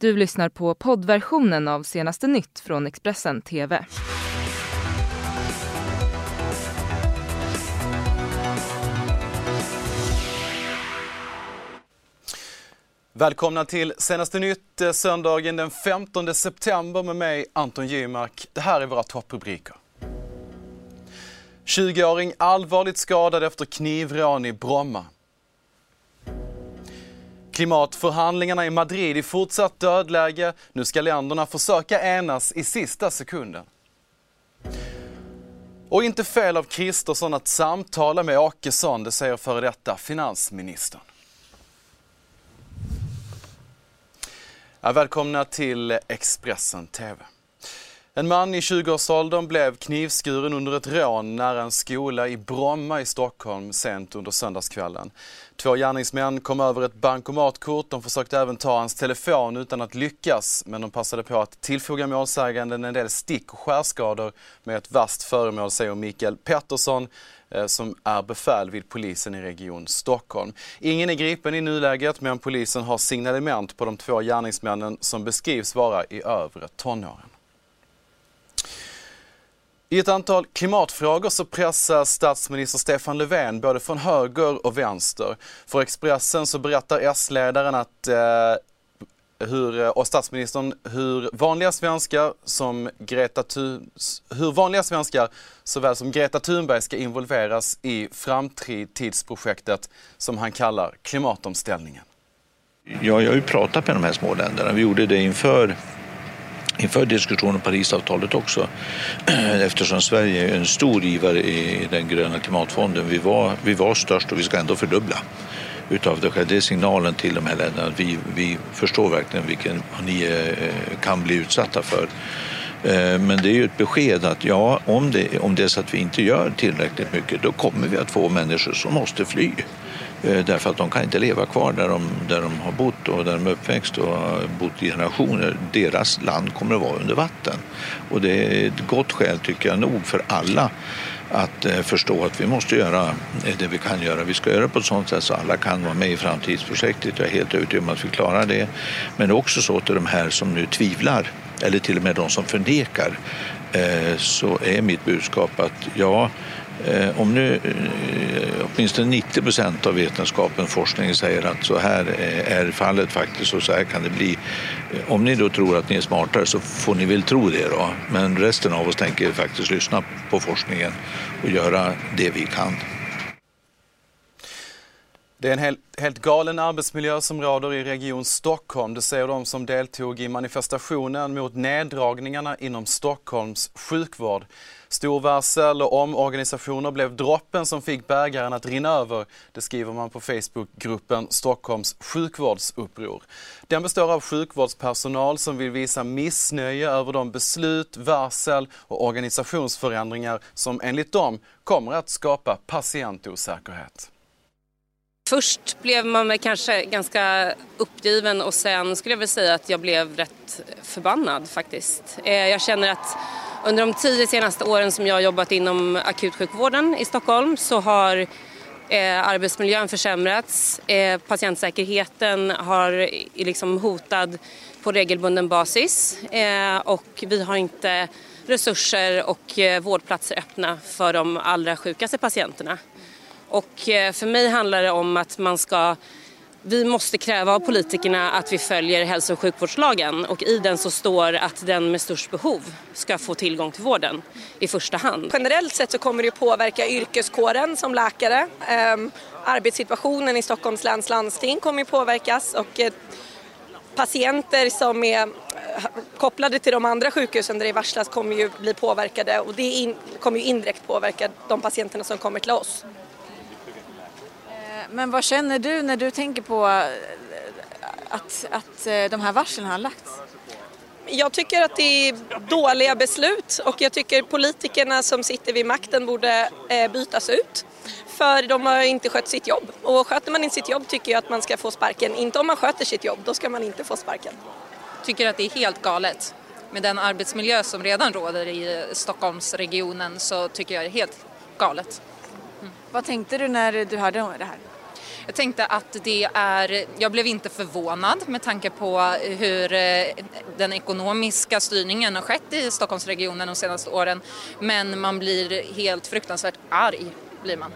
Du lyssnar på poddversionen av senaste nytt från Expressen TV. Välkomna till senaste nytt eh, söndagen den 15 september med mig Anton Gymark. Det här är våra topprubriker. 20-åring allvarligt skadad efter knivrån i Bromma. Klimatförhandlingarna i Madrid i fortsatt dödläge. Nu ska länderna försöka enas i sista sekunden. Och inte fel av Kristersson att samtala med Åkesson, det säger före detta finansministern. Ja, välkomna till Expressen TV. En man i 20-årsåldern blev knivskuren under ett rån nära en skola i Bromma i Stockholm sent under söndagskvällen. Två gärningsmän kom över ett bankomatkort. De försökte även ta hans telefon utan att lyckas, men de passade på att tillfoga målsäganden en del stick och skärskador med ett vasst föremål, säger Mikael Pettersson eh, som är befäl vid polisen i Region Stockholm. Ingen är gripen i nuläget men polisen har signalement på de två gärningsmännen som beskrivs vara i övre tonåren. I ett antal klimatfrågor så pressar statsminister Stefan Löfven både från höger och vänster. För Expressen så berättar S-ledaren att eh, hur, eh, och statsministern hur vanliga svenskar som Greta hur vanliga svenskar såväl som Greta Thunberg ska involveras i framtidsprojektet som han kallar klimatomställningen. Ja, jag har ju pratat med de här små länderna. Vi gjorde det inför inför diskussionen om Parisavtalet också eftersom Sverige är en stor givare i den gröna klimatfonden. Vi var, vi var störst och vi ska ändå fördubbla utav det Det är signalen till de här länderna att vi, vi förstår verkligen vilken ni eh, kan bli utsatta för. Eh, men det är ju ett besked att ja, om det, om det är så att vi inte gör tillräckligt mycket då kommer vi att få människor som måste fly. Eh, därför att de kan inte leva kvar där de, där de har bott och där de är uppväxt och har bott i generationer. Deras land kommer att vara under vatten. Och det är ett gott skäl, tycker jag, nog för alla att eh, förstå att vi måste göra eh, det vi kan göra. Vi ska göra det på ett sådant sätt så alla kan vara med i framtidsprojektet. Jag är helt övertygad om att vi klarar det. Men också så till de här som nu tvivlar eller till och med de som förnekar Eh, så är mitt budskap att ja, eh, om nu eh, åtminstone 90 procent av vetenskapen och forskningen säger att så här är fallet faktiskt och så här kan det bli. Om ni då tror att ni är smartare så får ni väl tro det då. Men resten av oss tänker faktiskt lyssna på forskningen och göra det vi kan. Det är en helt, helt galen arbetsmiljö som råder i Region Stockholm. Det säger de som deltog i manifestationen mot neddragningarna inom Stockholms sjukvård. Storvarsel och omorganisationer blev droppen som fick bägaren att rinna över. Det skriver man på Facebookgruppen Stockholms sjukvårdsuppror. Den består av sjukvårdspersonal som vill visa missnöje över de beslut, varsel och organisationsförändringar som enligt dem kommer att skapa patientosäkerhet. Först blev man kanske ganska uppgiven och sen skulle jag väl säga att jag blev rätt förbannad faktiskt. Eh, jag känner att under de tio senaste åren som jag har jobbat inom akutsjukvården i Stockholm så har eh, arbetsmiljön försämrats, eh, patientsäkerheten har liksom hotad på regelbunden basis och vi har inte resurser och vårdplatser öppna för de allra sjukaste patienterna. Och eh, för mig handlar det om att man ska vi måste kräva av politikerna att vi följer hälso och sjukvårdslagen och i den så står att den med störst behov ska få tillgång till vården i första hand. Generellt sett så kommer det att påverka yrkeskåren som läkare. Ehm, arbetssituationen i Stockholms läns landsting kommer att påverkas och eh, patienter som är eh, kopplade till de andra sjukhusen där det varslas kommer ju bli påverkade och det kommer ju indirekt påverka de patienterna som kommer till oss. Men vad känner du när du tänker på eh, att, att eh, de här varslen har lagts? Jag tycker att det är dåliga beslut och jag tycker politikerna som sitter vid makten borde eh, bytas ut. För de har inte skött sitt jobb och sköter man inte sitt jobb tycker jag att man ska få sparken. Inte om man sköter sitt jobb, då ska man inte få sparken. Tycker att det är helt galet. Med den arbetsmiljö som redan råder i Stockholmsregionen så tycker jag det är helt galet. Mm. Vad tänkte du när du hörde det här? Jag tänkte att det är, jag blev inte förvånad med tanke på hur eh, den ekonomiska styrningen har skett i Stockholmsregionen de senaste åren. Men man blir helt fruktansvärt arg, blir man.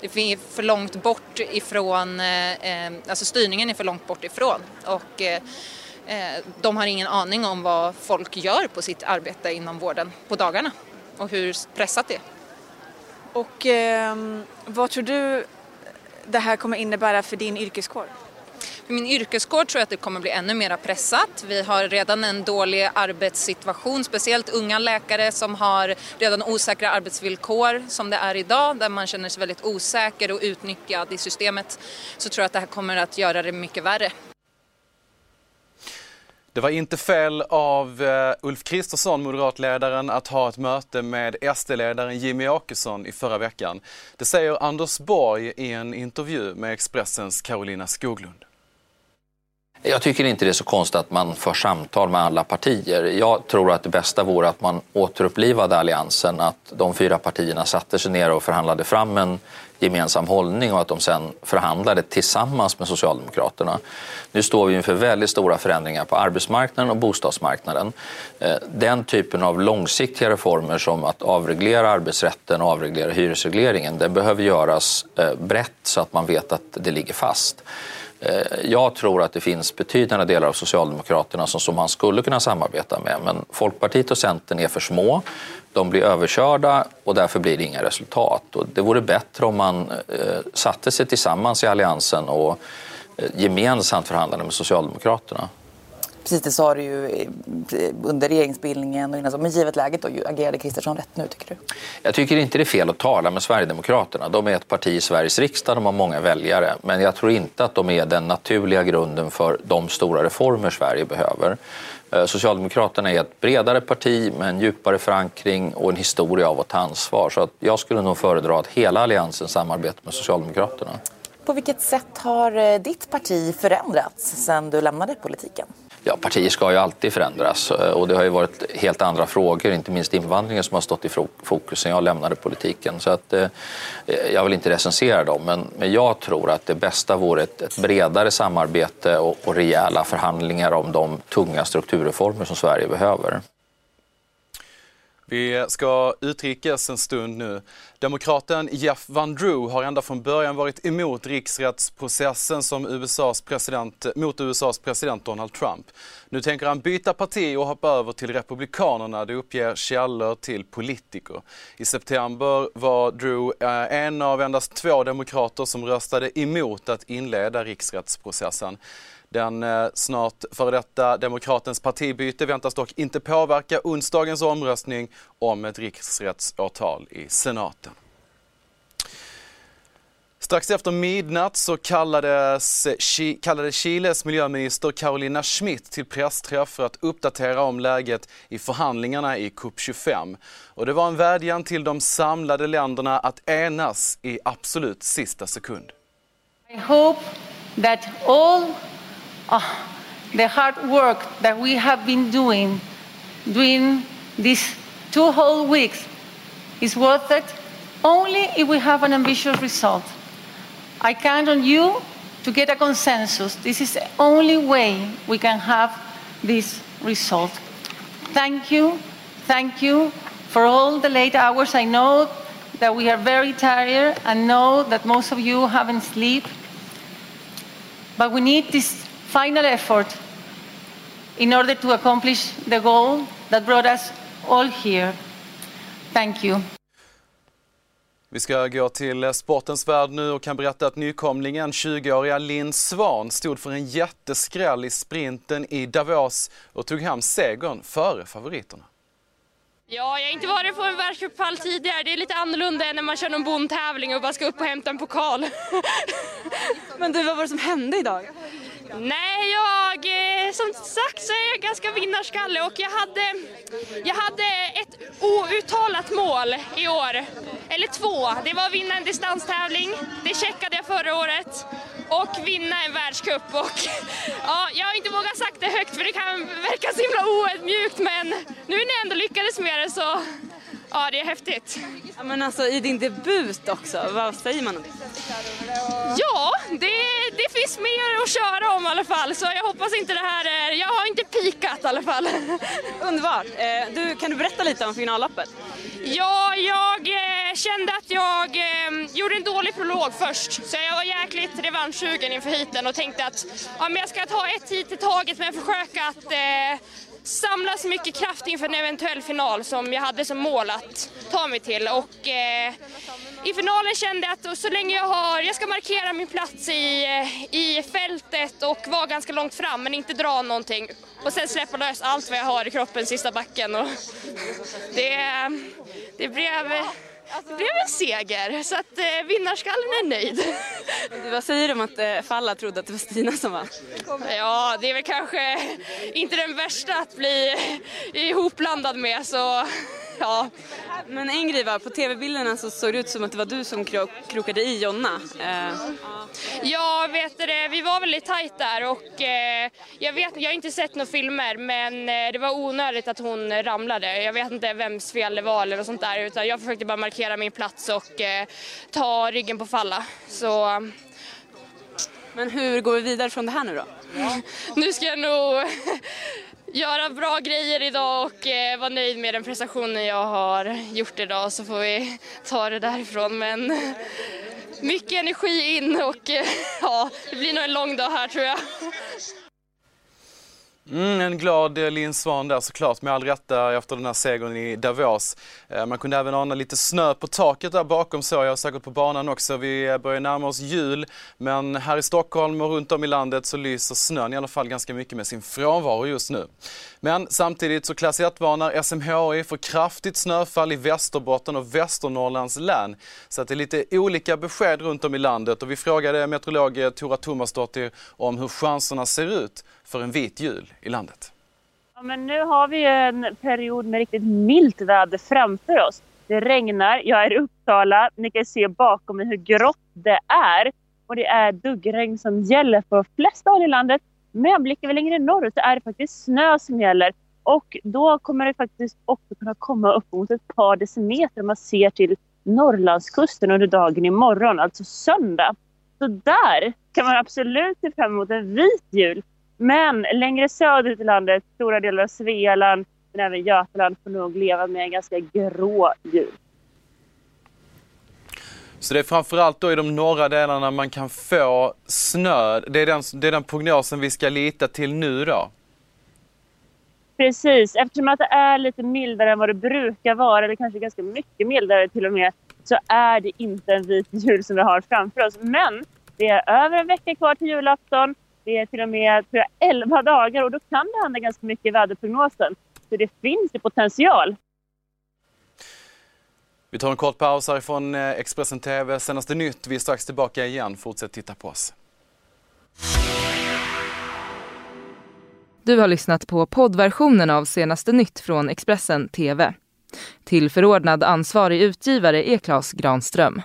Det är för långt bort ifrån, eh, eh, alltså styrningen är för långt bort ifrån. Och, de har ingen aning om vad folk gör på sitt arbete inom vården på dagarna och hur pressat det är. Och eh, vad tror du det här kommer innebära för din yrkeskår? För min yrkeskår tror jag att det kommer bli ännu mer pressat. Vi har redan en dålig arbetssituation, speciellt unga läkare som har redan osäkra arbetsvillkor som det är idag, där man känner sig väldigt osäker och utnyttjad i systemet. Så tror jag att det här kommer att göra det mycket värre. Det var inte fel av eh, Ulf Kristersson, moderatledaren, att ha ett möte med SD-ledaren Jimmy Åkesson i förra veckan. Det säger Anders Borg i en intervju med Expressens Carolina Skoglund. Jag tycker inte det är så konstigt att man för samtal med alla partier. Jag tror att det bästa vore att man återupplivade alliansen, att de fyra partierna satte sig ner och förhandlade fram en gemensam hållning och att de sen förhandlade tillsammans med Socialdemokraterna. Nu står vi inför väldigt stora förändringar på arbetsmarknaden och bostadsmarknaden. Eh, den typen av långsiktiga reformer som att avreglera arbetsrätten och avreglera hyresregleringen, det behöver göras eh, brett så att man vet att det ligger fast. Eh, jag tror att det finns betydande delar av Socialdemokraterna som, som man skulle kunna samarbeta med men Folkpartiet och Centern är för små. De blir överkörda och därför blir det inga resultat. Och det vore bättre om man eh, satte sig tillsammans i Alliansen och eh, gemensamt förhandlade med Socialdemokraterna. Precis, det sa du ju eh, under regeringsbildningen och innan så. Men givet läget då, agerade Kristersson rätt nu tycker du? Jag tycker inte det är fel att tala med Sverigedemokraterna. De är ett parti i Sveriges riksdag, de har många väljare. Men jag tror inte att de är den naturliga grunden för de stora reformer Sverige behöver. Eh, Socialdemokraterna är ett bredare parti med en djupare förankring och en historia av att ta ansvar. Så att jag skulle nog föredra att hela Alliansen samarbetar med Socialdemokraterna. På vilket sätt har eh, ditt parti förändrats sedan du lämnade politiken? Ja, partier ska ju alltid förändras eh, och det har ju varit helt andra frågor, inte minst invandringen som har stått i fokus sen jag lämnade politiken. Så att, eh, eh, jag vill inte recensera dem, men, men jag tror att det bästa vore ett, ett bredare samarbete och, och rejäla förhandlingar om de tunga strukturreformer som Sverige behöver. Vi ska utrikes en stund nu. Demokraten Jeff Van Drew har ända från början varit emot riksrättsprocessen som USAs president, mot USAs president Donald Trump. Nu tänker han byta parti och hoppa över till Republikanerna, det uppger källor till Politico. I september var Drew eh, en av endast två demokrater som röstade emot att inleda riksrättsprocessen. Den eh, snart före detta demokratens partibyte väntas dock inte påverka onsdagens omröstning om ett riksrättsåtal i senaten. Strax efter midnatt så kallades, kallade Chiles miljöminister Carolina Schmidt till pressträff för att uppdatera om läget i förhandlingarna i COP25. Och det var en vädjan till de samlade länderna att enas i absolut sista sekund. I hope that all oh, the hard work that we have been doing during these two whole weeks is worth it only if we have an ambitious result. I count on you to get a consensus. This is the only way we can have this result. Thank you. Thank you for all the late hours. I know that we are very tired and know that most of you haven't slept. But we need this final effort in order to accomplish the goal that brought us all here. Thank you. Vi ska gå till sportens värld nu och kan berätta att nykomlingen 20-åriga Linn Svan stod för en jätteskräll i sprinten i Davos och tog hem segern före favoriterna. Ja, jag har inte varit på en världscuppall tidigare. Det är lite annorlunda än när man kör någon bondtävling och bara ska upp och hämta en pokal. Men du, vad var det som hände idag? Nej, jag, eh, som sagt så är jag ganska vinnarskalle och jag hade, jag hade ett outtalat mål i år. Eller två. Det var att vinna en distanstävling, det checkade jag förra året, och vinna en världscup. Och, ja, jag har inte vågat sagt det högt för det kan verka så himla oödmjukt men nu när jag ändå lyckades med det så Ja, det är häftigt. Ja, men alltså i din debut också, vad säger man om det? Ja, det, det finns mer att köra om i alla fall så jag hoppas inte det här är, jag har inte pikat i alla fall. Underbart! Eh, du, kan du berätta lite om finalloppet? Ja, jag eh, kände att jag eh, gjorde en dålig prolog först så jag var jäkligt revanschsugen inför heaten och tänkte att ja, men jag ska ta ett hit i taget men försöka att samla så mycket kraft inför en eventuell final som jag hade som mål att ta mig till. Och eh, i finalen kände jag att så länge jag har, jag ska markera min plats i, eh, i fältet och vara ganska långt fram men inte dra någonting. Och sen släppa lös allt vad jag har i kroppen sista backen. Och det, det blev... Eh, det blev en seger, så att eh, vinnarskallen är nöjd. Du, vad säger du om att eh, Falla trodde att det var Stina som vann? Ja, det är väl kanske inte den värsta att bli ihopblandad med, så ja. Men en grej var, på tv-bilderna så såg det ut som att det var du som kro krokade i Jonna. Eh, Ja, vet du vi var väldigt tajt där och eh, jag vet jag har inte sett några filmer men eh, det var onödigt att hon ramlade. Jag vet inte vems fel det var eller något sånt där utan jag försökte bara markera min plats och eh, ta ryggen på falla. Så Men hur går vi vidare från det här nu då? nu ska jag nog göra bra grejer idag och eh, vara nöjd med den prestationen jag har gjort idag så får vi ta det därifrån. Men mycket energi in och eh, ja, det blir nog en lång dag här tror jag. Mm, en glad eh, Linn Svahn där såklart, med all rätta efter den här segern i Davos. Eh, man kunde även ana lite snö på taket där bakom såg jag, säkert på banan också. Vi eh, börjar närma oss jul, men här i Stockholm och runt om i landet så lyser snön i alla fall ganska mycket med sin frånvaro just nu. Men samtidigt så klass 1-varnar SMHI för kraftigt snöfall i Västerbotten och Västernorrlands län. Så att det är lite olika besked runt om i landet och vi frågade meteorolog Tora Thomasdottir om hur chanserna ser ut för en vit jul i landet. Ja, men nu har vi en period med riktigt milt väder framför oss. Det regnar, jag är i Uppsala, ni kan se bakom mig hur grått det är. Och det är duggregn som gäller på de flesta håll i landet. Men blickar vi längre norrut så är det faktiskt snö som gäller. Och då kommer det faktiskt också kunna komma upp mot ett par decimeter om man ser till Norrlandskusten under dagen imorgon, alltså söndag. Så där kan man absolut se fram emot en vit jul. Men längre söderut i landet, stora delar av Svealand, men även Götaland får nog leva med en ganska grå jul. Så det är framförallt då i de norra delarna man kan få snö. Det är den, det är den prognosen vi ska lita till nu då? Precis, eftersom att det är lite mildare än vad det brukar vara, eller kanske ganska mycket mildare till och med, så är det inte en vit jul som vi har framför oss. Men det är över en vecka kvar till julafton. Det är till och med tror jag, 11 dagar och då kan det hända ganska mycket i väderprognosen. Så det finns ju potential. Vi tar en kort paus härifrån eh, Expressen TV. Senaste nytt. Vi är strax tillbaka igen. Fortsätt titta på oss. Du har lyssnat på poddversionen av senaste nytt från Expressen TV. Till förordnad ansvarig utgivare är Klas Granström.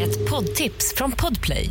Ett poddtips från Podplay.